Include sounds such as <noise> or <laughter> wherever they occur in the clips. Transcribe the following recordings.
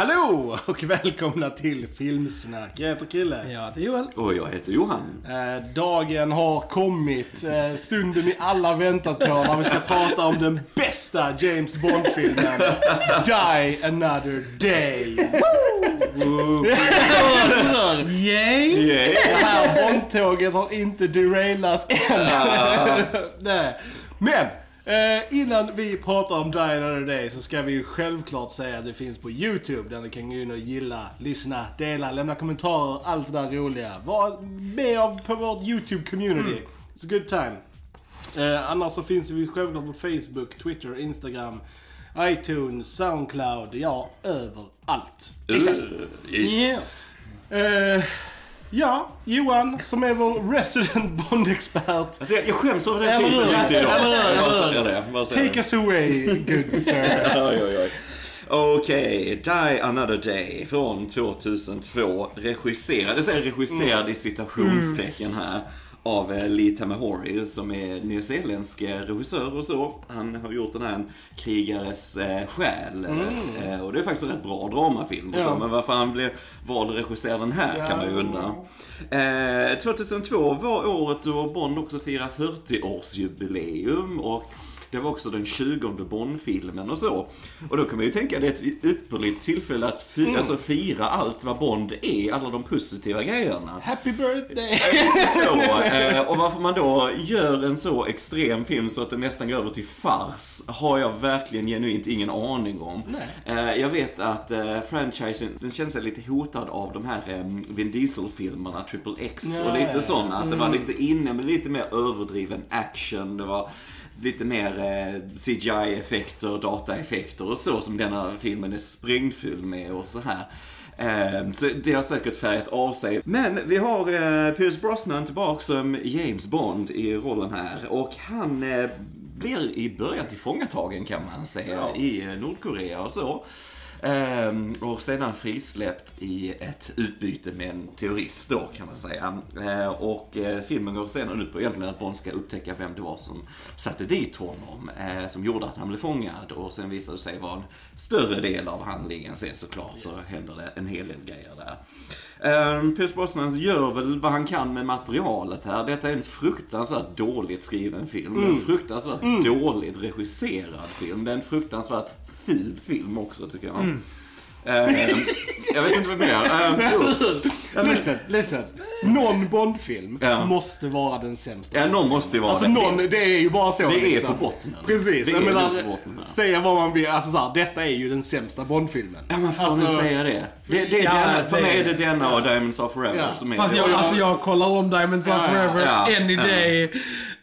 Hallå och välkomna till Filmsnack. Jag heter Kille. Jag heter Joel. Och jag heter Johan. Eh, dagen har kommit. Eh, stunden vi alla väntat på när vi ska prata om den bästa James Bond-filmen. Die another day. Yay! Yay. Det här Bondtåget har inte derailat än. Nej. Men eh, innan vi pratar om Die Another Day så ska vi ju självklart säga att det finns på YouTube där ni kan gå in och gilla, lyssna, dela, lämna kommentarer, allt det där roliga. Var med på vårt YouTube-community. It's a good time. Eh, annars så finns vi självklart på Facebook, Twitter, Instagram, iTunes, Soundcloud, ja, överallt. Jesus. Jesus. Eh, ja, Johan som är vår resident Bond-expert. Alltså jag, jag skäms över den titeln lite idag. Eller hur? Take us away, good <laughs> sir. det. Oj, oj, oj. Okej, Die Another Day från 2002. Regisserad, det säger regisserad i citationstecken här. Av eh, Lee Tamahori som är nyzeeländsk eh, regissör och så. Han har gjort den här En krigares eh, själ. Eh, och det är faktiskt en rätt bra dramafilm. Och så, Ja. men varför han blev vald att regissera den här Ja. kan man ju undra. Eh, 2002 var året då Bond också firade 40-årsjubileum. Och det var också den 20 Bond-filmen och så. Och då kan man ju tänka att det är ett ypperligt tillfälle att fi- Mm. alltså, fira allt vad Bond är, alla de positiva grejerna. Happy birthday! <laughs> Så, eh, och varför man då gör en så extrem film så att den nästan går över till fars har jag verkligen genuint ingen aning om. Nej. Eh, jag vet att eh, franchisen, den känns lite hotad av de här Vin Diesel-filmerna, Triple X och lite ja, sådana. Att det var Mm. lite inne med lite mer överdriven action. Det var lite mer eh, CGI-effekter, dataeffekter och så som denna filmen är sprängfylld med och så här. Eh, Så det har säkert färgat av sig. Men vi har eh, Pierce Brosnan tillbaka som James Bond i rollen här. Och han eh, blir i början tillfångatagen kan man säga Ja. i eh, Nordkorea och så. Ehm, och sedan frisläppt i ett utbyte med en terrorist då kan man säga. Eh, och eh, filmen går sedan ut på egentligen att Bond ska upptäcka vem det var som satte dit honom. Eh, som gjorde att han blev fångad. Och sen visade det sig vara en större del av handlingen sen såklart. Så händer det en hel del grejer där. Um, Pierce Brosnan gör väl vad han kan med materialet här. Detta är en fruktansvärt dåligt skriven film. En fruktansvärt dåligt regisserad film. Det är en fruktansvärt ful film också tycker jag. Ehm, jag vet inte vad mer. <laughs> Jo. Men- Listen, listen. Någon Bond-film Ja. måste vara den sämsta. ja, någon måste ju vara Alltså det. någon, det är ju bara så Det är liksom. på botten. Precis, Det jag menar, på botten, ja. säga vad man vill. Alltså såhär, detta är ju den sämsta Bond-filmen. Ja, man får Alltså, väl säga det. det, det är Ja, denna, säg för mig är det. denna och Diamonds of Forever Ja. som är Fast det. jag, Ja, ja. alltså jag kollar om Diamonds Ja, of ja, Forever ja. any Ja. day.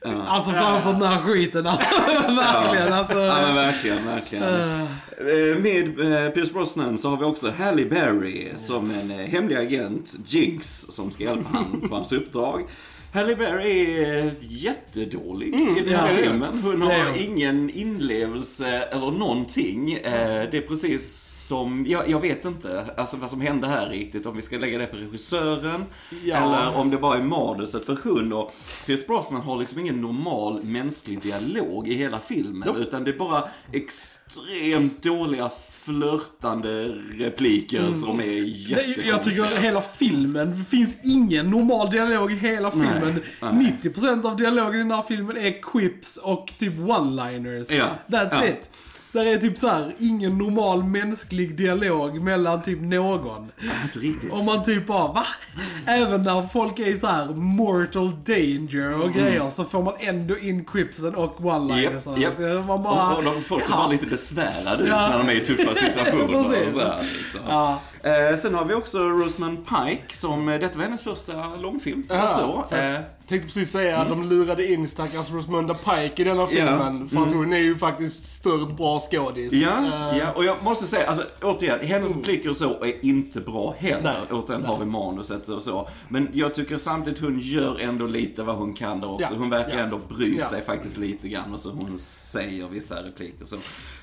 Alltså framför den här skiten. Alltså, <laughs> verkligen. Alltså, Ja, men verkligen, verkligen. Eh, Med eh, Pierce Brosnan så har vi också Halle Berry som en eh, hemlig agent, Jinx, som ska hjälpa honom på hans uppdrag. Halle Berry är jättedålig i den här filmen. Hon har hon. ingen inlevelse eller någonting. Eh, Det är precis som, jag, jag vet inte alltså vad som hände här riktigt. Om vi ska lägga det på regissören Ja. eller om det bara är manuset för hon. Och Pierce Brosnan har liksom ingen normal mänsklig dialog i hela filmen. Nope. Utan det är bara extremt dåliga flörtande repliker som är jättekonstiga. jag tycker hela filmen, det finns ingen normal dialog i hela filmen. nej. 90% av dialogen i den här filmen är quips och typ one-liners. Ja, That's ja. it. Där är typ så här, ingen normal mänsklig dialog mellan typ någon. Inte riktigt. Om man typ bara, va? Även när folk är så här mortal danger och grejer så får man ändå in quipsen och one-liners. Japp. Så Man bara, och, och de folk ser ja. bara lite besvärade ut Ja. när de är i tuffa situationer. Och så här, <laughs> liksom. Ja. Eh, sen har vi också Rosamund Pike som, eh, detta var hennes första långfilm. Aha, så, eh, Tänkte precis säga att de lurade in stackars Rosmunda Pike i denna filmen. För att hon är ju faktiskt stört bra skådis. Mm. Ja, Eh, ja, och jag måste säga, alltså återigen, hennes repliker och så är inte bra heller. Nej, återigen har vi manuset och så. Men jag tycker samtidigt hon gör ändå lite vad hon kan där också. Ja, Hon verkar ja. ändå bry Ja. sig faktiskt lite grann och så hon säger vissa repliker. Så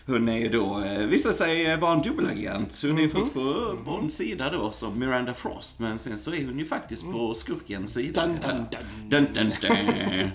hon är ju då, eh, visar sig eh, vara en dubbelagent. Hon är ju först på Bonds sida då som Miranda Frost. Men sen så är hon ju faktiskt på skurkens sida. Dun, dun. Dun, dun, dun.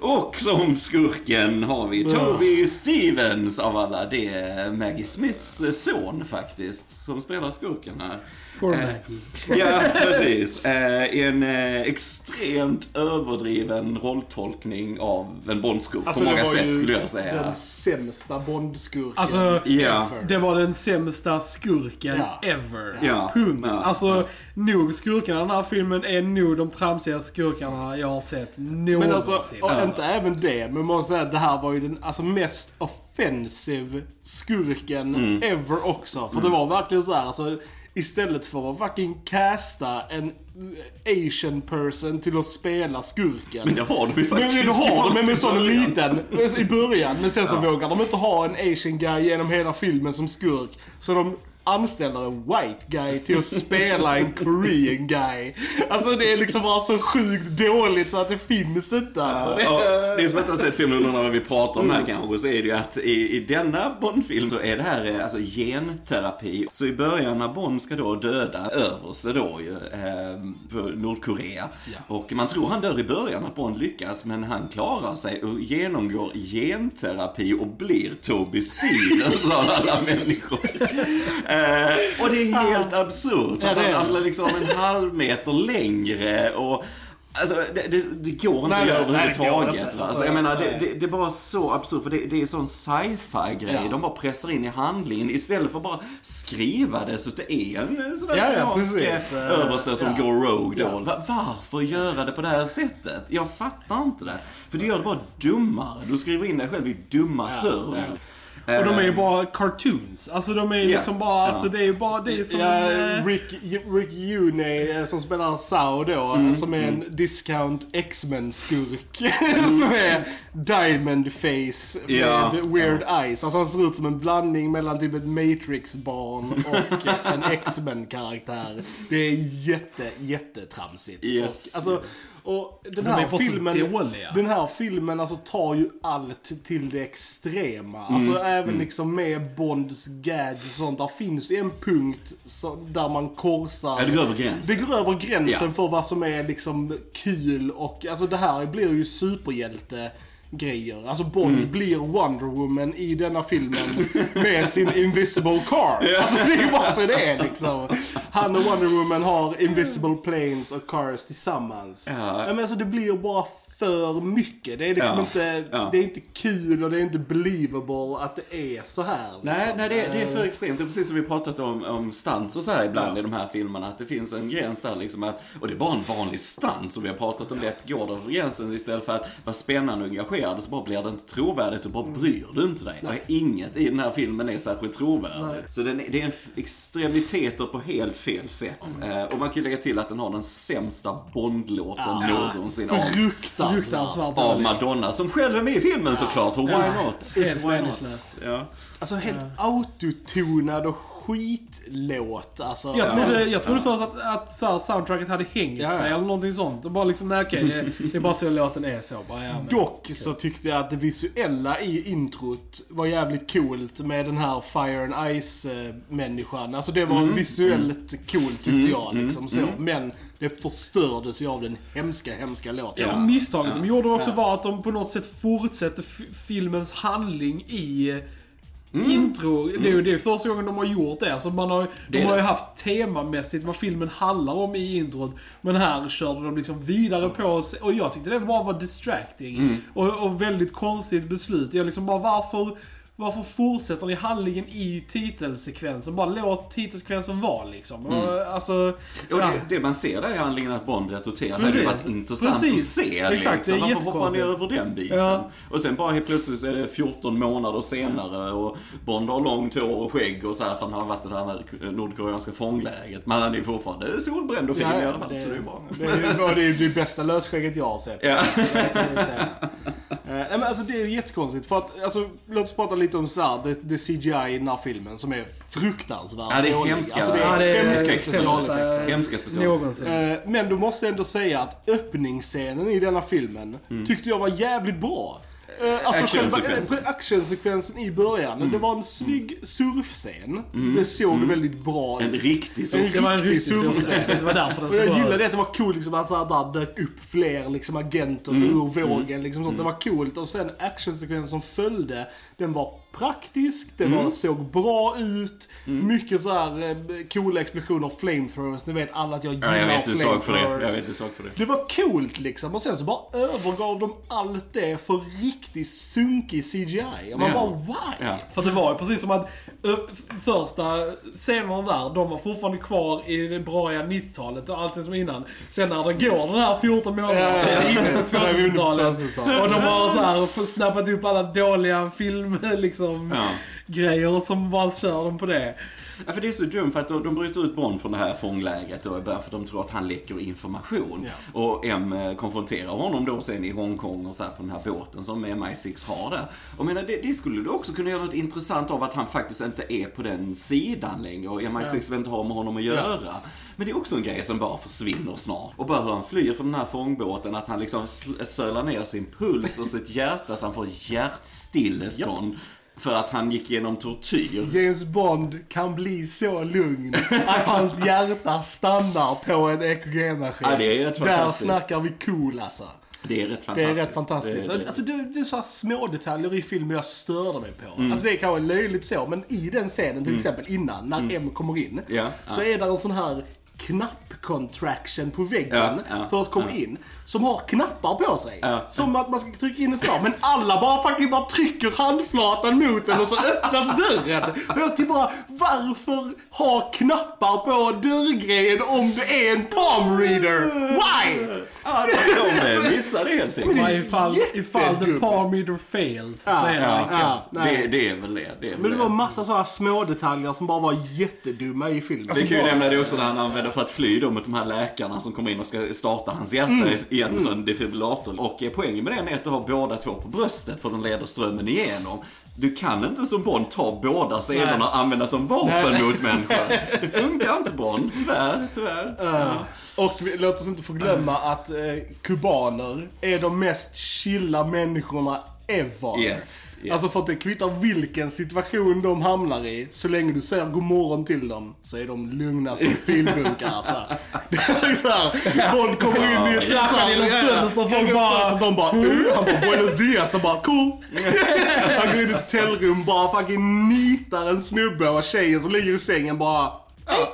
Och som skurken har vi Toby Stevens av alla. Det är Maggie Smiths son faktiskt, som spelar skurken här. Poor Eh, Maggie. Ja, precis. Eh, en eh, extremt överdriven rolltolkning av en Bondskurk Alltså, på många sätt skulle jag säga. Den sämsta Bondskurken Alltså, Ja. ever. Det var den sämsta skurken Ja. ever. Ja. Punkt. Ja. Alltså, nog skurkarna i den här filmen är nog de tramsigaste skurkarna jag har sett någonsin. Men alltså, och Alltså. inte även det, men man måste säga att det här var ju den alltså, mest offensive skurken Mm. ever också. För det var verkligen så här, alltså istället för att fucking casta en asian person till att spela skurken. Men det har de ju Men faktiskt du har gjort de i med sån liten i början. Men sen så vågar de inte ha en asian guy genom hela filmen som skurk. Så de anställer en white guy till att spela en korean guy. Alltså det är liksom bara så sjukt dåligt så att det finns inte alltså. Det, Ja, ni som inte har sett filmen undrar vad vi pratar om här kanske, så är det ju att i, i denna Bond-film så är det här eh, alltså genterapi. Så i början när Bond ska då döda överste då ju, eh, Nordkorea. Och man tror han dör i början, att Bond lyckas, men han klarar sig och genomgår genterapi och blir Toby Stevens <laughs> av alla människor. Eh, och det är helt absurt. Ja, Att han, är liksom en halv meter längre och Alltså det, det, det går inte Nej, att göra överhuvudtaget. Alltså, Alltså, jag menar, det, det, det är bara så absurt, för det, det är sån sci-fi grej. Ja. De bara pressar in i handlingen istället för att bara skriva det så att det är en eh, sån där Ja, ja, eh, överste som Ja. går rogue då. Ja. Va- Varför göra det på det här sättet? Jag fattar inte det. För det gör det bara dummare. Du skriver in dig själv i dumma Ja, hörn. Och de är ju bara cartoons. Alltså de är ju Ja. liksom bara, alltså det är ju bara, det som... Eh, Rick, Rick June eh, som spelar Sao då, Mm, som är en discount X-Men-skurk. <laughs> som är Diamond Face med Ja. weird eyes. Alltså han ser ut som en blandning mellan typ ett Matrix-barn och <laughs> en X-Men-karaktär. Det är jätte, jättetramsigt. Yes. Och, alltså, och den De här filmen, den här filmen alltså tar ju allt till det extrema. Alltså Mm. även liksom med Bonds gadgets och sånt. Där finns en punkt så, där man korsar. Ja, det går över gränsen. Det går över gränsen Ja. för vad som är liksom kul och alltså det här blir ju superhjälte grejer. Alltså Bond Mm. blir Wonder Woman i denna filmen med sin invisible car. Alltså det är ju bara så det är liksom. Han och Wonder Woman har invisible planes och cars tillsammans. Ja. men alltså det blir bara för mycket. Det är liksom Ja. inte, Ja. det är inte kul och det är inte believable att det är så här. Liksom. Nej, nej det, det är Eh, för extremt. Det är precis som vi pratat om, om stunts och så här ibland Ja. i de här filmerna. Att det finns en gräns där liksom. Att, och det är bara en vanlig stunt som vi har pratat om. Det går det över gränsen istället för att vara spännande och engagerad så bara blir det inte trovärdigt och bara bryr du inte dig. Och inget i den här filmen är särskilt trovärdigt. Nej. Så den, det är en extremiteter på helt fel sätt. Eh, och man kan ju lägga till att den har den sämsta Bond-låten Ja. någonsin Fruktansvärt. Fruktansvärt av. Madonna. Som själv är med i filmen såklart. Why not? Helt Why not? meningslös. Ja. Alltså helt autotonad och skitlåt. Alltså, Jag trodde, jag trodde först att, att så här, soundtracket hade hängt Ja, ja. sig eller någonting sånt. Och bara liksom, nej okej, det, det är bara så låten är så. Bara, ja, men, Dock så tyckte jag att det visuella i introt var jävligt coolt med den här Fire and Ice-människan. Alltså det var Mm. visuellt coolt tyckte jag. Liksom så. Men det förstördes ju av den hemska, hemska låten. Ja. Misstaget de gjorde också Ja. var att de på något sätt fortsätter f- filmens handling i intro. Det är ju det är första gången de har gjort det. Så man har, Det de har ju det. haft temamässigt vad filmen handlar om i introt. Men här körde de liksom vidare på sig. Och jag tyckte det bara var distracting. Och, och väldigt konstigt beslut. Jag liksom bara, varför... Varför fortsätter ni handlingen i titelsekvensen? Bara låt titelsekvensen vara liksom. Och, alltså... Och ja. det, det man ser där i handlingen att Bond retorterar hade ju varit intressant Precis. att se. Exakt, det är liksom. Varför hoppar ni över den biten? Ja. Och sen bara helt plötsligt så är det 14 månader senare och Bond har långt hår och skägg och så här för han har varit i det här nordkoreanska fånglägret. Men han är ju fortfarande solbränd och fin i alla fall. det, så det är bra. det, är, det är det bästa lösskägget jag har sett. Ja. <laughs> Jag. Eh, nej, men alltså det är jättekonstigt för att, alltså, låt oss prata lite om så här, det, det CGI i den här filmen som är fruktansvärt Ja, det är dålig. hemska- Alltså, det är Ja, det är hemska specialeffekter. Hemska special. Någonsin. Eh, Men du måste ändå säga att öppningsscenen i denna filmen Mm. tyckte jag var jävligt bra. Eh, Alltså Actionsekvens. själva eh, actionsekvensen i början. Det var en snygg surfscen. Det såg väldigt bra En ut. riktig så. En Det var en riktig riktig surfscen. surfscen. Det var därför den Och så jag gillade det att det var coolt liksom, att det där dök upp fler liksom, agenter ur vågen. Liksom, sånt. Det var coolt. Och sen actionsekvensen som följde, den var praktisk, den var, såg bra ut. Mycket så här eh, coola explosioner, flamethrowers. Ni vet alla att jag gillar Ja, jag vet sak för det. flamethrowers. Jag vet sak för det. Det var coolt liksom och sen så bara övergav de allt det för riktigt sunkig CGI. Och man Ja. bara why? Ja. För det var ju precis som att ö, f- första scenerna där, de var fortfarande kvar i det bra 90-talet och allting som innan. Sen när det går den här 14 månaderna så är det inne på Ja, ja, ja. 2000-talet. 2000-talet. Och de har så här snappat upp alla dåliga film, <laughs> liksom, Ja. grejer som bara kör dem på det. Ja, för det är så dumt för att de, de bryter ut Bond från det här fånglägret då i början för de tror att han läcker information. Och M eh, konfronterar honom då sen i Hongkong och så här på den här båten som MI6 har där. Och menar, det, det skulle du också kunna göra något intressant av att han faktiskt inte är på den sidan längre och MI6 vill inte ha med honom att göra. Men det är också en grej som bara försvinner snart. Och bara hur han flyr från den här fångbåten, att han liksom sölar ner sin puls och sitt hjärta så han får hjärtstillestånd. För att han gick igenom tortyr. James Bond kan bli så lugn att hans hjärta stannar på en EKG-maskin. Ja, det är rätt Där snackar vi cool alltså. Det är rätt Det fantastiskt. är rätt fantastiskt. Det- det- Alltså, det, det är så små detaljer i filmen jag störde mig på. Mm. Alltså det är kanske löjligt så, men i den scenen till exempel innan, när M kommer in, Ja, så ja. är det en sån här knapp-contraction på väggen Ja, ja, för att komma in. Som har knappar på sig. Ja. Som att man ska trycka in en slav. Men alla bara fucking bara trycker handflatan mot den och så öppnas dörren. Och jag typ bara, varför ha knappar på dörrgrejen om det är en palm reader? Why? Ja, de, missade det helt enkelt. Ifall, ifall the Jättedumt. palm reader fails, Ja, det Ja, ja. det, det är väl det. det, är väl Men det var massa sådana små detaljer som bara var jättedumma i filmen. Det kan ju nämna det också när han använder för att fly då mot de här läkarna som kommer in och ska starta hans hjärta Mm. Igen med en defibrillator. Och eh, poängen med den är att du har båda två på bröstet för de leder strömmen igenom. Du kan inte som Bond ta båda sidorna och använda som vapen Nej. mot människor. <laughs> Det funkar inte Bond, tyvärr, tyvärr. Uh, och vi, låt oss inte förglömma att eh, kubaner är de mest chilla människorna ever. Yes, yes. Alltså för att det kvittar vilken situation de hamnar i. Så länge du säger god morgon till dem så är de lugna som <laughs> filbunkar. Alltså. Det är såhär, Bond kommer in i ett fönster, folk genom bara- fönster, De bara, uh, han bara buenos dias. De bara, cool. <laughs> Han går in i ett hotellrum, bara fucking nitar en snubbe och tjejen som ligger i sängen bara, ja.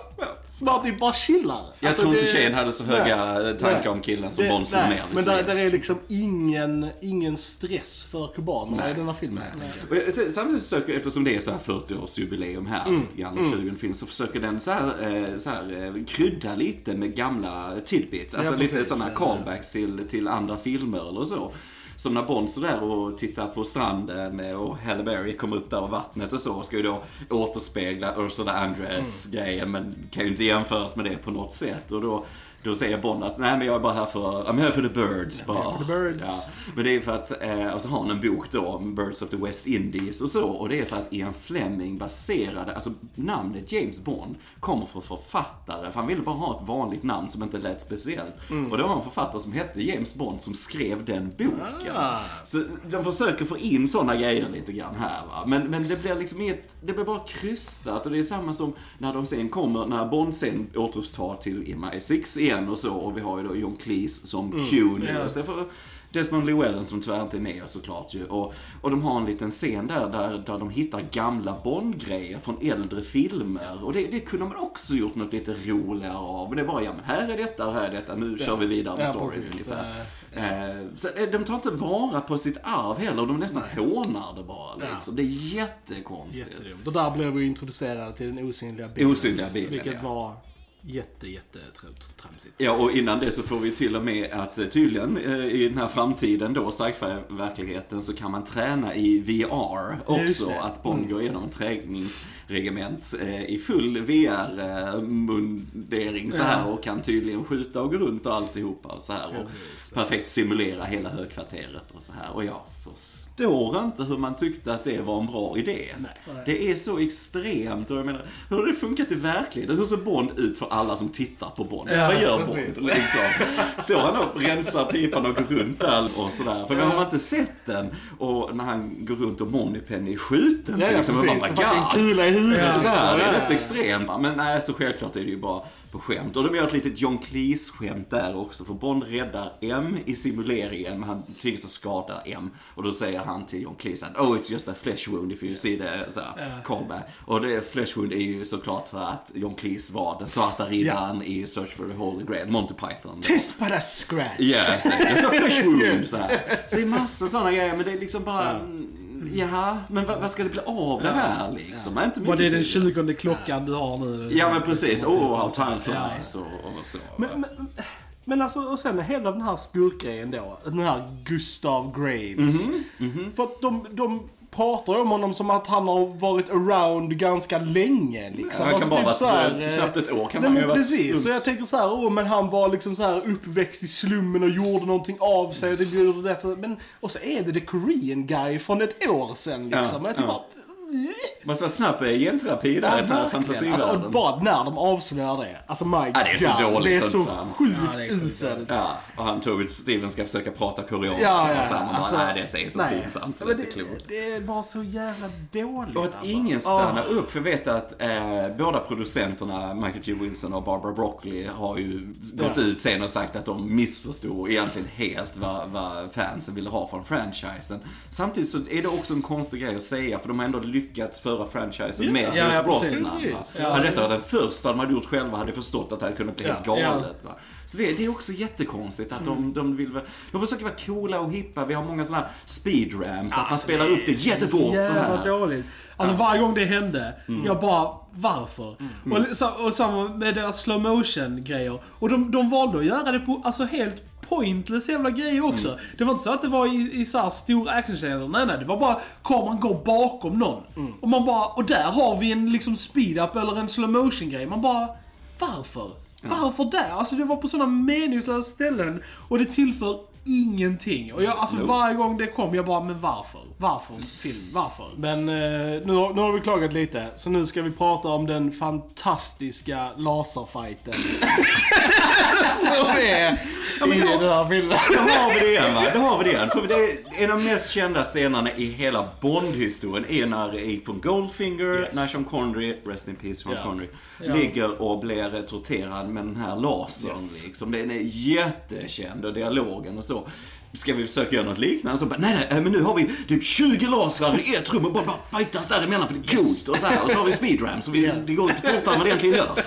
Bara typ bara chillar. Jag Alltså, tror inte det- tjejen hade så höga Nej. tankar Nej. om killen som Det- Bond slog nej, ner. Men där, där är liksom ingen, ingen stress för kubanerna i denna filmen. Nej. Samtidigt försöker, eftersom det är så här 40-årsjubileum här, Mm. lite grann, och 20 film, så försöker den så här, eh, så här, eh, krydda lite med gamla tidbits. Alltså Ja, lite sådana callbacks till, till andra filmer eller så. Som när Bond sådär och tittar på stranden och Halle Berry kommer upp där och vattnet och så ska ju då återspegla Ursula Andress grejen men kan ju inte jämföras med det på något sätt. Och då, då säger Bond att nej men jag är bara här för, I'm here for the birds bara. for the birds. Ja. Men det är för att, eh, och så har han en bok då, om Birds of the West Indies och så. Och det är för att Ian Fleming baserade, alltså namnet James Bond kommer från författare. För han ville bara ha ett vanligt namn som inte lät speciellt. Och det var en författare som hette James Bond som skrev den boken. Ah. Så de försöker få in sådana grejer lite grann här va. Men, men det blir liksom inget, det blir bara krystat. Och det är samma som när de sen kommer, när Bond sen återupptar till MI6 igen och så. Och vi har ju då John Cleese som Q nu. Ja. Istället för Desmond Llewellyn som tyvärr inte är med såklart ju. Och, och de har en liten scen där, där, där de hittar gamla Bond-grejer från äldre filmer. Och det, det kunde man också gjort något lite roligare av. Men det bara, ja men här är detta här är detta, nu kör vi vidare med Ja, storyn ungefär. Eh, så eh, de tar inte vara på sitt arv heller, de nästan hånar det bara liksom. Det är jättekonstigt. Jättedumt. Och där blev vi introducerade till den osynliga bilen. Osynliga bilen, Vilket ja. var jätte, jätte tr- tramsigt. Ja, och innan det så får vi till och med att eh, tydligen eh, i den här framtiden då, sci-fi-verkligheten, så kan man träna i VR också. Att Bond går igenom en träningsregement eh, i full VR-mundering så här och kan tydligen skjuta och gå runt och alltihopa och så här. Och perfekt simulera hela högkvarteret och så här. Och jag förstår inte hur man tyckte att det var en bra idé. Det är så extremt och jag menar, hur har det funkat i verkligheten? Hur ser Bond ut för alla som tittar på Bond. Ja, Vad gör precis. Bond? Liksom. Står han och rensar pipan och går runt där och sådär. För har man inte sett den och när han går runt och Moneypenny är skjuten Ja, till ja, exempel. precis. Man bara, "God." kula i huvudet. Ja. Så här, det är Ja, rätt ja. extremt. Men nej, så självklart är det ju bara på skämt. Och de gör ett litet John Cleese-skämt där också. För Bond räddar M i simuleringen, men han tvingas att skada M. Och då säger han till John Cleese att oh it's just a flesh wound if you see the så här, callback. Och det flesh wound är ju såklart för att John Cleese var den svarta riddaren i Search for the Holy Grail, Monty Python. Tis but a scratch. Ja, yes, just a flesh wound. Så, här. <laughs> så det är massa sådana grejer, men det är liksom bara... mm, Ja, men vad, vad ska det bli av det här liksom? Ja. Inte Var det den. 20 klockan du har nu? Ja men precis, oh how time flies och, och så. Men, men, men alltså, och sen hela den här skurkgrejen då. Den här Gustav Graves. Mhm, För att de, de pratar om honom som att han har varit around ganska länge. Liksom. Han kan bara typ varit eh, knappt ett år kan Nej han ju varit precis, runt. så jag tänker så här, åh men han var liksom så här uppväxt i slummen och gjorde någonting av sig och det gjorde det. Men, och så är det the Korean guy från ett år sedan liksom. Ja, jag typ ja. bara, Måste vara snabb eh, genterapi Ja, där i verkligen. fantasivärlden. Alltså, och bara när de avslöjar det. Alltså my Ja, det är så God, dåligt, Det är så så sant. sjukt Ja, det uselt. Ja, och han Tobit Steven ska försöka prata koreanska Ja, ja, och så här, man bara, alltså, nej detta är så nej. pinsamt så Ja, det är klokt. det, det är bara så jävla dåligt Och att alltså. ingen stannar Åh. upp, för jag vet att eh, båda producenterna, Michael G. Wilson och Barbara Broccoli, har ju gått Ja. ut sen och sagt att de missförstod egentligen helt vad, vad fansen ville ha från franchisen. Samtidigt så är det också en konstig grej att säga, för de har ändå lyckats föra franchisen med Ja, Pierce ja. Brosnan. Precis. Ja. Hade detta varit den första de hade gjort själva hade förstått att det hade kunnat bli helt Ja. galet. Va? Så det, det är också jättekonstigt att de, de vill De försöker vara coola och hippa. Vi har många sådana här speedrams, att man Alltså, spelar upp det jättefort så här. dåligt. Alltså varje gång det hände, Mm. jag bara, varför? Och, sa- och samma med deras slow motion grejer. Och de, de valde att göra det på, alltså helt pointless jävla grejer också. Mm. Det var inte så att det var i, i så här stora actionscener. Nej, nej. Det var bara kameran går bakom någon. Mm. Och man bara, och där har vi en liksom speed-up eller en slow motion grej. Man bara, varför? Varför där? Alltså det var på sådana meningslösa ställen. Och det tillför ingenting. Och jag, alltså varje gång det kom, jag bara, men varför? Varför film? Varför? Men eh, nu, har, nu har vi klagat lite, så nu ska vi prata om den fantastiska laserfighten. <laughs> Som är i den här filmen. <laughs> Då har vi det igen va, då har vi det igen. För det är en av de mest kända scenerna i hela Bond-historien är när Ethan Goldfinger, Yes. när Sean Connery, rest in peace Sean Ja. Connery, Ja. ligger och blir torterad med den här lasern Yes. liksom. Den är jättekänd och dialogen och så. Ska vi försöka göra något liknande? Så bara, nej, nej, men nu har vi typ 20 lasrar i ett rum och bara, bara fightas däremellan för det är coolt. Och så, här, och så har vi speedrams så vi, det går lite fortare än vad det egentligen gör.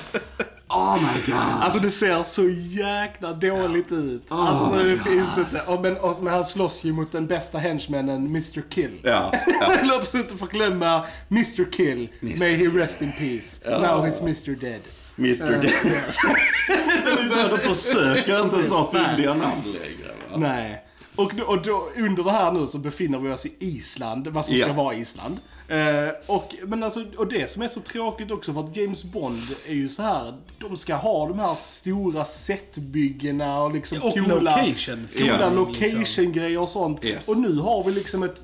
Oh my god. Alltså det ser så jäkla dåligt ut. Oh alltså det finns inte. Och, men, och, men han slåss ju mot den bästa henchmannen, Mr Kill. Ja, ja. <laughs> Låt oss inte förglömma Mr Kill. Mr. May he rest in peace. Now he's Mr Dead. Mr. Eh, Dead. <laughs> Så, de försöker inte så fyndiga namn längre. Va? Nej. Och, då, och då, under det här nu så befinner vi oss i Island, vad som ska Ja. vara Island. Eh, och, men alltså, och det som är så tråkigt också för att James Bond är ju så här. de ska ha de här stora setbyggena och liksom Och coola, location. coola Ja. location-grejer och sånt. Yes. Och nu har vi liksom ett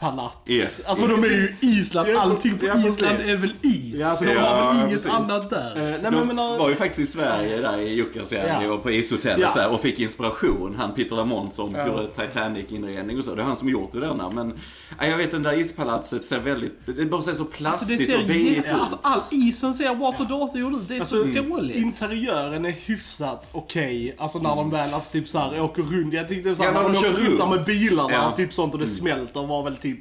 CGI-ispalats. Yes. Alltså Och de är ju Island, allting på ja. Island är väl is? Ja, så de ja, har väl inget precis. annat där? Eh, nej, men, De jag menar, var ju faktiskt i Sverige där i Jukkasjärvi Ja. och på ishotellet Ja. där och fick inspiration. Han Peter Lamont som Ja. gjorde Titanic-inredning och så. Det är han som gjort det där. Men ja, jag vet den där ispalatset ser väldigt, det bara ser så Alltså plastigt ser och jä- ut. alltså, all isen ser bara så datorgjord ut. Det är Alltså, så dåligt. Interiören är hyfsat okej. Alltså när de väl, alltså typ såhär åker runt. Jag tyckte såhär Ja, när de de kör åker runt med bilarna och typ sånt och det smälter var väl typ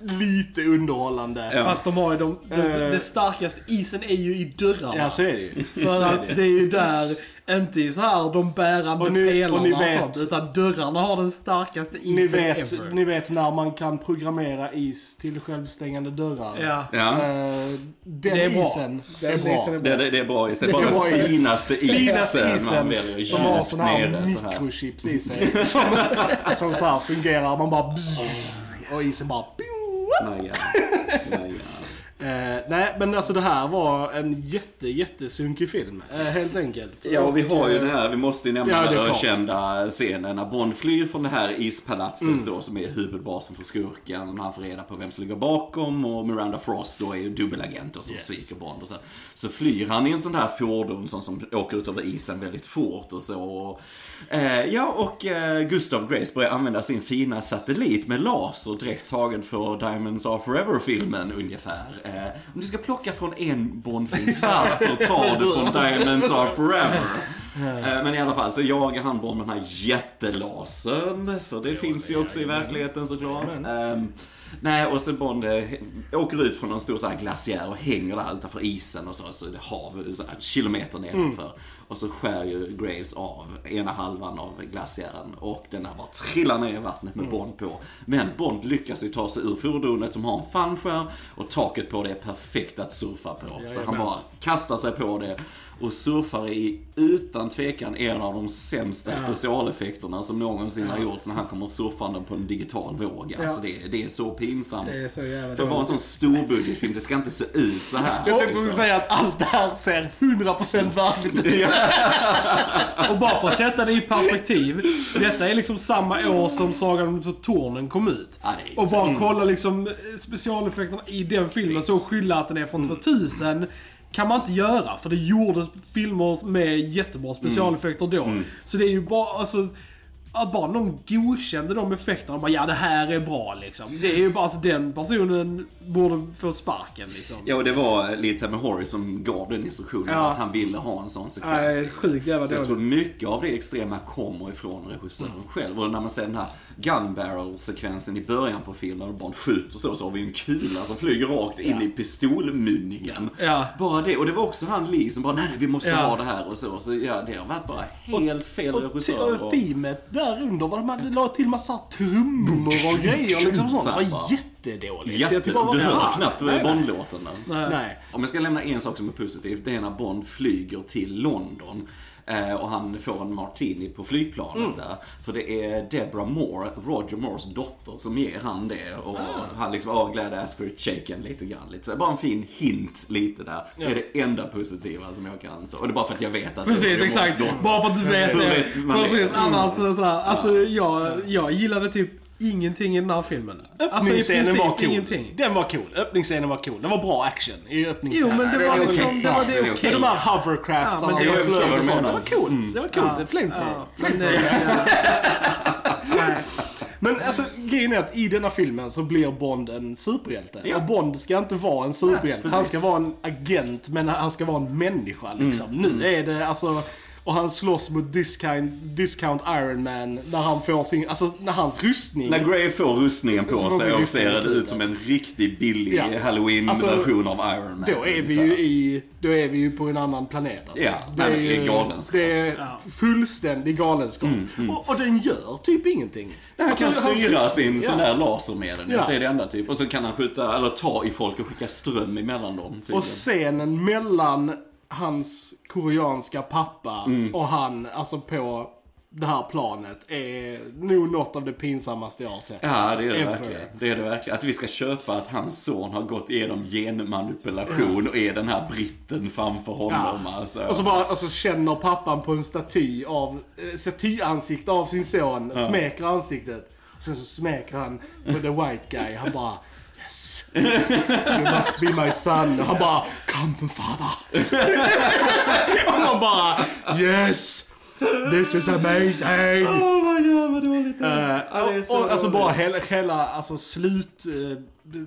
lite underhållande. Ja. Fast de har ju de, det, Eh. det starkaste isen är ju i dörrarna. Ja, så är det ju. För att <laughs> det är ju där, inte i så här de bärande Och ni- pelarna och och, ni vet- sånt, utan dörrarna har den starkaste isen Ni vet, ever. ni vet när man kan programmera is till självstängande dörrar. Ja. Ja. Den Det är bra. isen, det är Den bra. isen är Det, det, det är bra is. Det är Det bara den finaste isen, Finaste man väljer som har djupt såna här nere så här. mikrochips i sig. Som, som så här fungerar. Man bara bzz, och isen bara... Nej, ja. Nej, ja. Eh, nej, men alltså det här var en jätte, jättesunkig film. Eh, helt enkelt. Ja, och vi har ju eh, den här, vi måste ju nämna Ja, det den ökända scenen när Bond flyr från det här ispalatset Mm. då, som är huvudbasen för skurken. När han får reda på vem som ligger bakom och Miranda Frost då är ju dubbelagent och som Yes. sviker Bond. Och så, så flyr han i en sån här fordon som, som åker ut över isen väldigt fort och så. Och, eh, ja, och eh, Gustav Grace börjar använda sin fina satellit med laser direkt tagen för Diamonds Are Forever-filmen ungefär. Eh, om du ska plocka från en Bond-film, varför tar du från Diamonds Are <laughs> Forever? Eh, Men i alla fall så jagar han Bond med den här jättelasern. Så det finns ju också i verkligheten såklart. Ehm, nej, och så Bond eh, åker ut från en stor så här glaciär och hänger där utanför isen och så, så är det hav så här, kilometer nedanför. Och så skär ju Graves av ena halvan av glaciären och den där bara trillar ner i vattnet med Bond på. Men Bond lyckas ju ta sig ur fordonet som har en fallskärm och taket på det är perfekt att surfa på. Så han bara kastar sig på det och surfar i utan tvekan en av de sämsta specialeffekterna som någonsin har gjorts när han kommer surfande på en digital våg. Alltså det, det är så pinsamt. Det är så jävla För att vara en sån storbudgetfilm, det ska inte se ut så här. Jag tänkte liksom. säga att allt det här ser 100% verkligt ut. <laughs> Och bara för att sätta det i perspektiv. Detta är liksom samma år som Sagan om Tornen kom ut. Ja, Och bara mm. kolla liksom specialeffekterna i den filmen så skylla att den är från 2000 kan man inte göra. För det gjordes filmer med jättebra specialeffekter då. Så det är ju bara, alltså... Att bara någon godkände de effekterna och bara ja det här är bra liksom. Det är ju bara, alltså den personen borde få sparken liksom. Ja, och det var Lee Tamahori som gav den instruktionen Ja. att han ville ha en sån sekvens. Nej, sjukt jävla Så jag tror mycket av det extrema kommer ifrån regissören själv. Och när man ser den här gun barrel-sekvensen i början på filmen och Bond skjuter så, så har vi en kula som flyger rakt in i pistolmunningen. Ja. Bara det. Och det var också han Lee som bara, nej, nej vi måste ha det här och så. Så ja, det har varit bara helt fel Och regissör. och teamet där under, hade la till massa trummor och grejer liksom sånt. Det var Jätte- jättedåligt. Jätte, Jag bara, du hör knappt. Bond-låten. Nej. Om jag ska lämna en sak som är positiv, det är när Bond flyger till London. Eh, Och han får en martini på flygplanet Mm. där. För det är Deborah Moore, Roger Moores dotter, som ger han det. Och han liksom, åh, glad ass for shaken lite grann. Lite. Så bara en fin hint lite där. Det är det enda positiva som jag kan. Så. Och det är bara för att jag vet att Precis, exakt. Bara för att du vet det. Precis, annars så här, alltså jag, jag gillade typ ingenting i den här filmen. Alltså Öppningsscenen princip var cool. ingenting. Den var cool. Öppningsscenen var cool. Det var bra action i öppningsscenen. Jo, men det var liksom, det var Det okej. okej. De här hovercraftarna Ja, förstår flög och sånt. Det var coolt. Det var coolt. Ja. Det flamethrower. Ja, men <laughs> Flamethrower. alltså grejen är att i denna filmen så blir Bond en superhjälte. Ja. Och Bond ska inte vara en superhjälte. Nej, han ska vara en agent, men han ska vara en människa liksom. Mm. Nu är det alltså... Och han slåss mot Discount, Discount Iron Man när han får sin... Alltså när hans rustning... När Grey får rustningen Så på får sig och ser det ut som en riktigt billig Ja. halloween-version av Iron Man. Då är vi ju i... Då är vi ju på en annan planet alltså. Ja, det är, det är galenskap. Det är fullständig galenskap. Och, och den gör typ ingenting. Han kan Alltså, hans styra rustning- sin sån ja. där laser med den. Ja. Det är det enda typ. Och så kan han skjuta, eller ta i folk och skicka ström emellan dem. Tydligen. Och scenen mellan hans koreanska pappa Mm. och han, alltså på det här planet, är nog något av det pinsammaste jag har sett. Ja, alltså, det är det ever. verkligen. Det är det verkligen. Att vi ska köpa att hans son har gått igenom genmanipulation och är den här britten framför honom. Ja. Alltså. Och så bara, och så känner pappan på en staty av, eh, statyansikte av sin son, smeker ansiktet. Och sen så smeker han på the white guy. Han bara! You must be my son. Och han bara Come father. <laughs> och man bara Yes! This is amazing! Åh vad gör vad dåligt det Eh. Ja, det är så och, och alltså bara hela, hela alltså slut eh,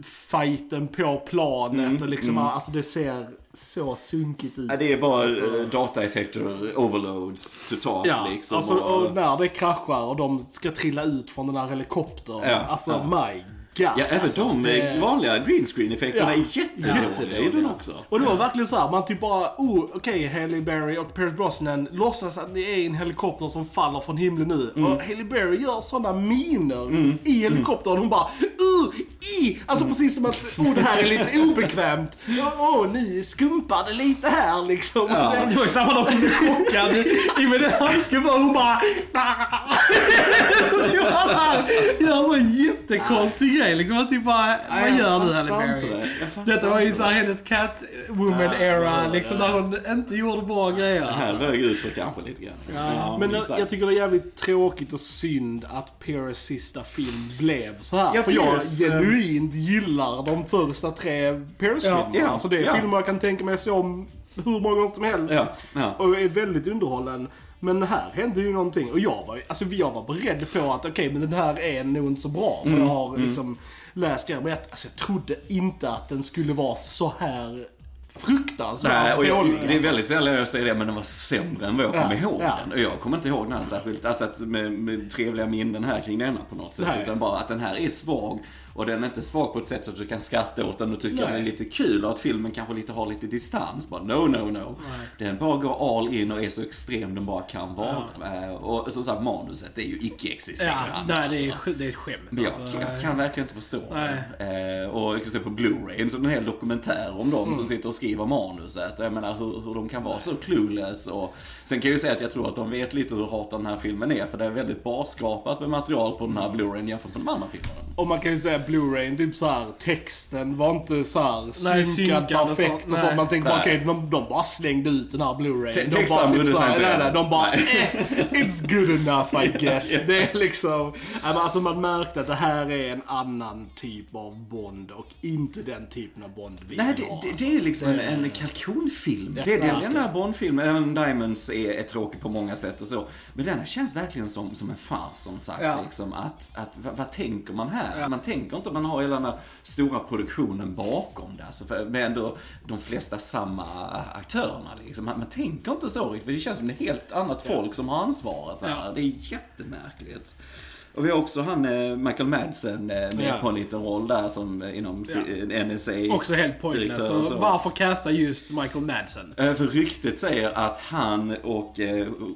fighten på planet och liksom, alltså det ser så sunkigt ut. Ja, det är bara Alltså- eh, dataeffekter, overloads totalt Ja, liksom. alltså och, och när det kraschar och de ska trilla ut från den här helikoptern. Ja, alltså ja. my god. ja, även alltså, de det- vanliga green screen effekterna Ja. är jättedåliga i den också. Och det var verkligen så här, man typ bara, oh, okej, Hailey Berry och Pierce Brosnan låtsas att det är en helikopter som faller från himlen nu. Mm. Och Hailey Berry gör sådana miner i helikoptern. Hon bara, uh, i! Alltså precis som att, oh, det här är lite obekvämt. Åh, oh, ni skumpade lite här liksom. Ja. Det- var ju samma dag hon blev chockad i med den handsken för hon bara... <laughs> Gör så jättekonstig grej. Det liksom? Att typ bara, vad jag gör du Halle inte Berry? Detta var ju såhär hennes Catwoman-era, Ja, liksom, ja. där hon inte gjorde bra grejer. Här Alltså. rög ut för kanske lite grann. Ja, Men jag, jag tycker det är jävligt tråkigt och synd att Pierce sista film blev så här. Ja, för jag eh, genuint gillar de första tre Pierce-filmerna. Ja, alltså det är ja. filmer jag kan tänka mig se om hur många gånger som helst. Ja, ja. Och är väldigt underhållen. Men här hände ju någonting. Och jag var, alltså jag var beredd på att okej, men den här är nog inte så bra. För Mm, jag har liksom läst grejer. Men jag, alltså, jag trodde inte att den skulle vara så här fruktansvärt Nej, och jag, det är alltså. väldigt sällan jag säger det, men den var sämre än vad jag Ja, kommer ihåg ja. den. Och jag kommer inte ihåg den här särskilt, alltså att med, med trevliga minnen här kring denna på något sätt. Nej. Utan bara att den här är svag. Och den är inte svag på ett sätt så att du kan skratta åt den och tycka Nej. att den är lite kul och att filmen kanske lite har lite distans. Bara no, no, no. Den bara går all in och är så extrem den bara kan vara. Eh, Och som sagt, manuset är ju Ja, icke-existerande. nej, det är, alltså. det är ett skämt. Men jag, alltså. jag kan verkligen inte förstå Nej. det. Eh, och jag kan se på Blu-ray, en hel dokumentär om dem Mm. som sitter och skriver manuset. Jag menar hur, hur de kan vara så clueless. Och, sen kan jag ju säga att jag tror att de vet lite hur hatad den här filmen är. För det är väldigt barskrapat med material på den här Blu-rayn jämfört med de andra filmerna. Och man kan ju säga Blu-ray, typ så här, texten var inte så här Nej, synkad, och perfekt och nej. sånt. Man tänkte bara okej, de, de bara slängde ut den här Blu-ray. Te- De texten bara, typ så här, nej, nej, De bara, eh, it's good enough I <laughs> guess. Det är liksom, ja, alltså man märkte att det här är en annan typ av Bond och inte den typen av Bond vi Nej, det, ha, det, alltså. det är liksom en, Det- en kalkonfilm. Ja, det är den, den här Bond-filmen, även Diamonds är, är tråkig på många sätt och så. Men denna känns verkligen som, som en fars som sagt. Ja. Liksom, att, att, vad, vad tänker man här? Man tänker inte att man har hela den här stora produktionen bakom det. Alltså, för, med ändå de flesta samma aktörerna. Liksom. Man, man tänker inte så riktigt, för det känns som det är helt annat folk som har ansvaret här. Det är jättemärkligt. Och vi har också han eh, Michael Madsen eh, med Ja. på en liten roll där som eh, inom Ja. NSA. Också helt pointless. Så så. varför casta just Michael Madsen? För ryktet säger att han och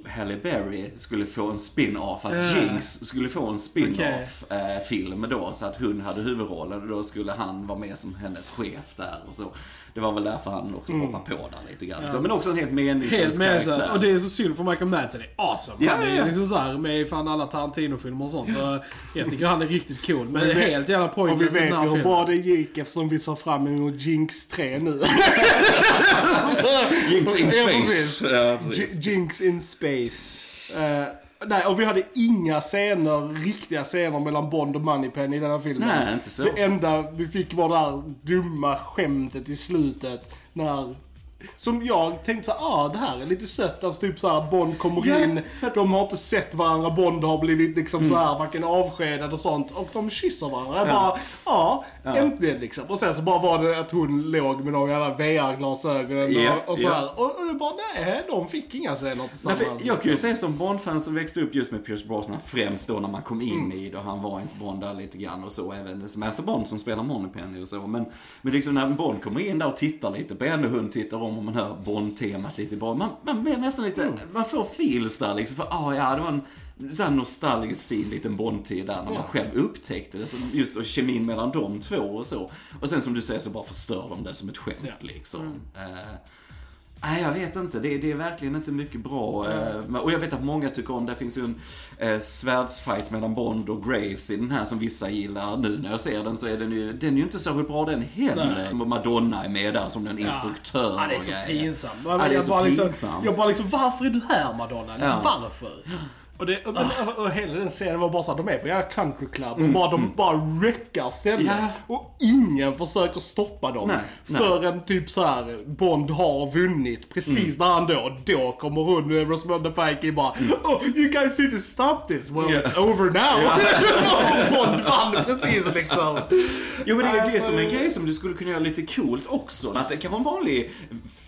Halle Berry skulle få en spin-off, att Ja. Jinx skulle få en spin-off eh, film då, så att hon hade huvudrollen och då skulle han vara med som hennes chef där och så. Det var väl därför han också hoppade på där lite grann. Så, men också en helt meningslös Helt med så karaktär. Och det är så synd för Michael Madsen är awesome. Ja, han är ja, ja. liksom så här med i fan alla Tarantino-filmer och sånt. Och jag tycker han är riktigt cool. Men det vi- helt jävla Och vi pointless vet ju hur filmen. bra det gick eftersom vi ser fram emot Jinx 3 nu. <laughs> Jinx in Ja, space. Ja, Jinx in space. Eh, nej, och vi hade inga scener, riktiga scener mellan Bond och Moneypenny i den här filmen. Nej, inte så. Det enda vi fick var det här dumma skämtet i slutet. När... Som jag tänkte så ah det här är lite sött. Alltså typ så här att Bond kommer Ja, in, de har inte sett varandra, Bond har blivit liksom Mm. så här varken avskedad och sånt. Och de kysser varandra. Jag bara, ja, Ja. äntligen liksom. Och sen så bara var det att hon låg med de jävla VR-glasögonen Ja, och, och så ja. här. Och, och det bara, nej, de fick inga scener Nej, tillsammans. för jag kan ju säga som Bond-fan som växte upp just med Pierce Brosnan, främst då när man kom in Mm. i det och han var ens Bond där lite grann och så, även Samantha Bond som spelar Moneypenny och så. Men, men liksom när Bond kommer in där och tittar lite på henne, hon tittar om och man hör Bond-temat lite bra. Man, man blir nästan lite, Mm. man får feels där liksom, för ah ja, det var en sån nostalgisk fin liten Bond-tid där när man Ja. själv upptäckte det. Just och kemin mellan de två och så. Och sen som du säger så bara förstör de det som ett skämt Ja. liksom. Eh, Nej, jag vet inte. Det, det är verkligen inte mycket bra. men- Och jag vet att många tycker om, det finns ju en eh, svärdsfight mellan Bond och Graves i den här som vissa gillar. Nu när jag ser den så är den ju, den är ju inte särskilt bra den heller. Och Madonna är med där som en instruktör Ja, det är så pinsamt. Ja, är jag, bara liksom, jag bara liksom, varför är du här Madonna? Ja. Varför? Och, det, men, alltså, och hela den scenen var bara så här, de är på en country club och bara, de bara wreckar stället. Mm, Ja. Och ingen försöker stoppa dem. Nej, nej. Förrän typ så här Bond har vunnit. Precis Mm. när han då, då kommer hon, Rosamunda Pike bara Oh, you guys need to stop this. Well, Ja. it's over now. <laughs> Bond vann precis liksom. Jo men det är det Alltså- som är en grej som du skulle kunna göra lite coolt också. Att det kan vara en vanlig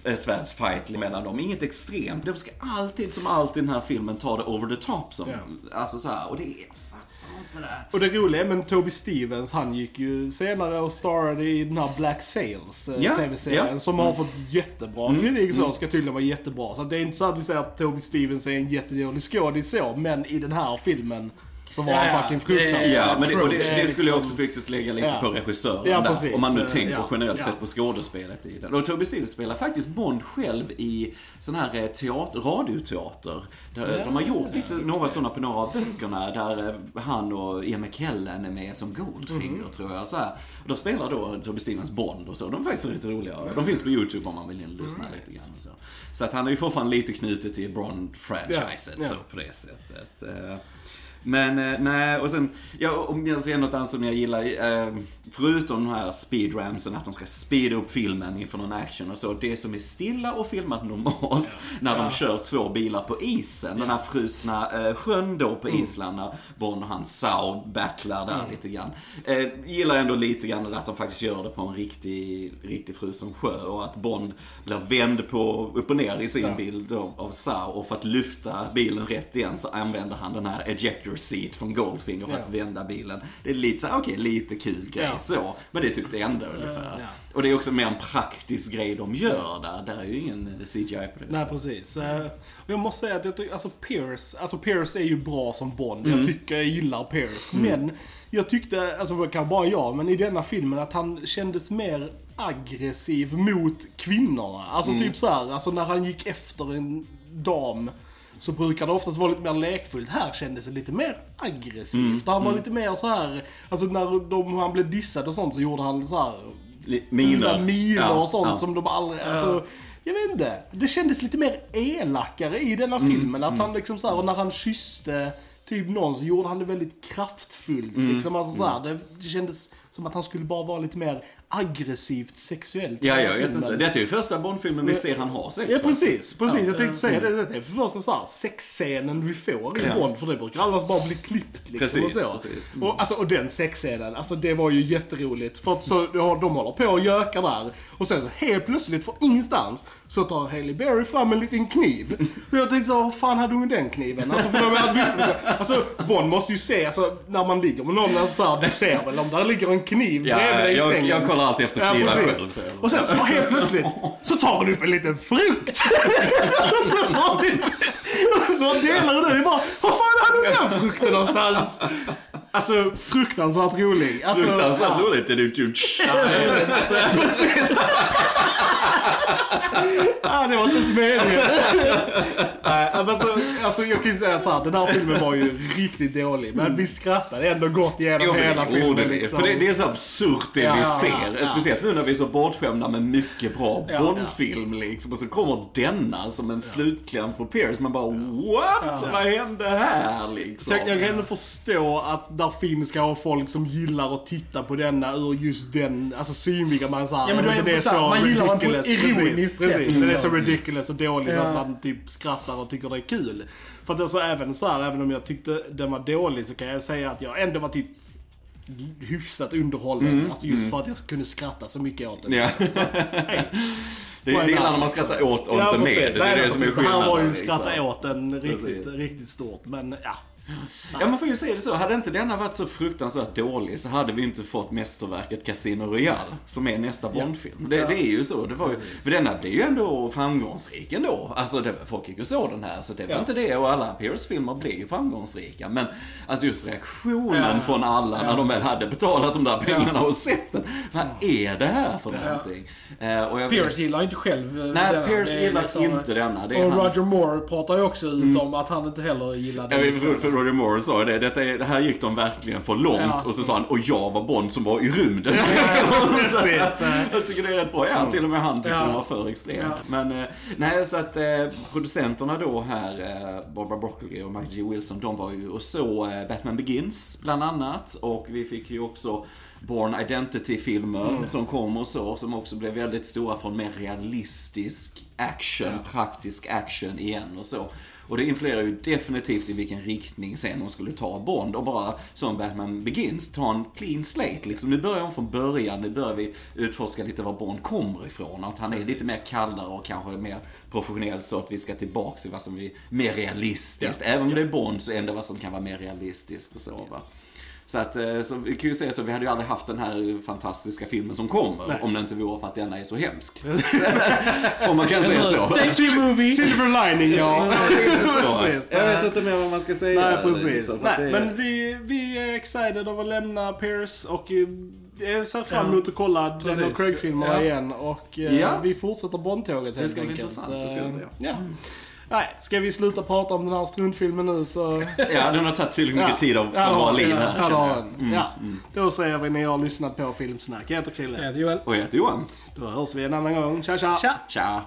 eh, svärdsfight mellan dem, inget extremt. De ska alltid, som alltid i den här filmen, ta det over the top. Som, Ja. Alltså så här, och det är, inte det. Och det roliga är, men Toby Stevens, han gick ju senare och starrade i den här Black Sails eh, Ja, TV-serien. ja. Mm. Som har fått jättebra kritik och så, ska tydligen vara jättebra. Så det är inte så att vi säger att Toby Stevens är en jättedålig skådis så, men i den här filmen Så var Ja, han ja. fucking fruktansvärd. Ja, men det, och det, det skulle jag liksom- också faktiskt lägga lite Ja. på regissören Ja, där. Om man nu Eh, tänker ja. generellt Ja. sett på skådespelet i den. Och Toby Steele spelar faktiskt Bond själv i sån här eh, teater, radioteater. Där De har gjort lite, några sådana på några av böckerna där eh, han och Ian McKellen är med som Goldfinger Mm. tror jag. Så här. Och då spelar då Toby Stephens Bond och så. De är faktiskt lite roliga. De finns på YouTube om man vill lyssna Mm. lite grann. Så. så att han är ju fortfarande lite knutet till Bond-franchiset Ja, ja. så på det sättet. Men eh, nej, och sen, ja, om jag ser något annat som jag gillar, eh, förutom de här speedramsen, att de ska speeda upp filmen inför någon action och så, det som är stilla och filmat normalt, när de kör två bilar på isen, den här frusna eh, sjön då på Island, när Bond och hans Sao battlar där lite grann. Eh, gillar ändå lite grann att de faktiskt gör det på en riktig, riktig frusen sjö och att Bond blir vänd på, upp och ner i sin Ja. bild då, av Sao och för att lyfta bilen rätt igen så använder han den här ejector seat från Goldfinger för att Ja. vända bilen. Det är lite så okej, lite kul grej Ja. så. Men det tyckte jag ändå ungefär. Ja. Och det är också mer en praktisk grej de gör där. Där är ju ingen CGI på det. Nej, precis. Eh, Jag måste säga att jag tycker, alltså Pierce, alltså Pierce är ju bra som Bond. Mm. Jag tycker jag gillar Pierce. Men jag tyckte, alltså det kan bara jag, men i denna filmen att han kändes mer aggressiv mot kvinnorna. Alltså Mm. typ så här, alltså när han gick efter en dam så brukar det oftast vara lite mer lekfullt. Här kändes det lite mer aggressivt. Mm. Han var lite mer så här, alltså när de, han blev dissad och sånt så gjorde han så här Miner. miner Ja, och sånt ja. som de aldrig, alltså, jag vet inte. Det kändes lite mer elakare i denna Mm, filmen. Att han liksom så här, och när han kysste typ någon så gjorde han det väldigt kraftfullt. Mm, Liksom, alltså, så här, det, det kändes som att han skulle bara vara lite mer aggressivt sexuellt. Ja, jag vet inte. Detta är ju första Bondfilmen vi ser han ha sex Ja precis, precis. Ja. Jag tänkte säga det. Det är för första så här, sexscenen vi får i Ja. Bond. För det brukar annars bara bli klippt liksom. Precis, och, så. precis. Mm. Och, alltså, och den sexscenen, alltså det var ju jätteroligt. För att så, de, håller på och gökar där. Och sen så helt plötsligt, från ingenstans, så tar Hailey Berry fram en liten kniv. Och jag tänkte så, vad fan hade hon den kniven? Alltså för de hade visst Alltså Bond måste ju se, alltså när man ligger med någon, alltså, så här, du ser väl om där ligger en kniv Ja, bredvid dig i jag, sängen. jag kollar alltid efter knivar precis. själv. Så. Och sen så bara helt plötsligt så tar hon upp en liten frukt. <laughs> så delar hon den. Är bara, var fan hade hon den frukten någonstans? Alltså fruktansvärt rolig. Alltså, Fruktansvärt ja. roligt. Det du du- <laughs> precis. Ah, det var inte ens meningen. Nej, men alltså, alltså, jag kan ju säga så här, den här filmen var ju riktigt dålig. Men vi skrattade ändå gott igenom Jo, hela filmen. det, liksom. För det, det är så absurt det Ja, vi ja, ser. ja. Speciellt nu när vi är så bortskämda med mycket bra Ja, Bondfilm liksom. Och så kommer denna som en slutkläm på Pierce. Man bara what? Vad hände här liksom? Så jag, jag kan ändå förstå att där finns kanske folk som gillar att titta på denna ur just den, alltså synvinkeln. Man, så här, Ja, men då är det det så här, man gillar den på ett ironiskt sätt, Precis, är så ridiculous och dåligt så att man typ skrattar och tycker det är kul. För att alltså även så här, även om jag tyckte den var dålig så kan jag säga att jag ändå var typ hyfsat underhållen. Alltså just för att jag kunde skratta så mycket åt den. Ja. Det, <laughs> det är illa när man skrattar åt och Ja, inte med. Det är det nej, som är precis. Det här var ju skillnaden. skratta åt den riktigt, riktigt stort. Men ja. Ja, man får ju säga det så. Hade inte denna varit så fruktansvärt dålig så hade vi inte fått mästerverket Casino Royale, som är nästa Bondfilm. Det, det är ju så. Det var ju, för denna blev ju ändå framgångsrik ändå. Alltså, det, folk gick och såg den här, så det var inte det. Och alla Pierce-filmer blev ju framgångsrika. Men alltså just reaktionen från alla när de väl hade betalat de där pengarna och sett den. Vad är det här för någonting? Eh, och Pierce gillar inte själv eh, Nej, denna. Pierce gillar liksom- inte denna. Det är Och han. Roger Moore pratar ju också ut om att han inte heller gillade den. Roger Moore sa det, detta är, det här gick de verkligen för långt. Ja. Och så sa han, och jag var Bond som var i rymden. <laughs> precis. jag tycker det är rätt bra. Ja, till och med han tyckte Ja. de var för extrema. Ja. Men, eh, nej, så att eh, producenterna då här, eh, Barbara Broccoli och Michael G. Wilson, de var ju och så eh, Batman Begins, bland annat. Och vi fick ju också Born Identity-filmer Mm. som kom och så, som också blev väldigt stora från mer realistisk action, praktisk action igen och så. Och det influerar ju definitivt i vilken riktning sen de skulle ta Bond och bara som Batman Begins, ta en clean slate liksom. Nu börjar de från början, nu börjar vi utforska lite var Bond kommer ifrån. Att han är lite mer kallare och kanske mer professionell så att vi ska tillbaks till vad som är mer realistiskt. Även om det är Bond så ändå vad som kan vara mer realistiskt och så va. Så att, eh, så vi kan ju säga så, vi hade ju aldrig haft den här fantastiska filmen som kommer Nej. om det inte vore för att denna är så hemsk. <laughs> om man kan säga så. DC-movie! Silver lining, ja. <laughs> Jag vet inte mer vad man ska säga. Nej, precis. Nej, det är- men vi, vi är excited av att lämna Pierce och eh, jag ser fram Ja. emot att kolla den Precis. och Craig-filmerna Ja. igen. Och eh, Ja. vi fortsätter Bondtåget helt ska bli enkelt. intressant, det ska det bli, ja. Nej, ska vi sluta prata om den här struntfilmen nu så... Ja, den har tagit tillräckligt mycket tid av Ja, från våra ja, liv ja, här, ja, jag. har den. Ja, då säger vi ni har lyssnat på Filmsnack. Jag heter Jag Krille. heter Joel. Och jag heter Johan. Då hörs vi en annan gång. Tja tja! Tja! Tja!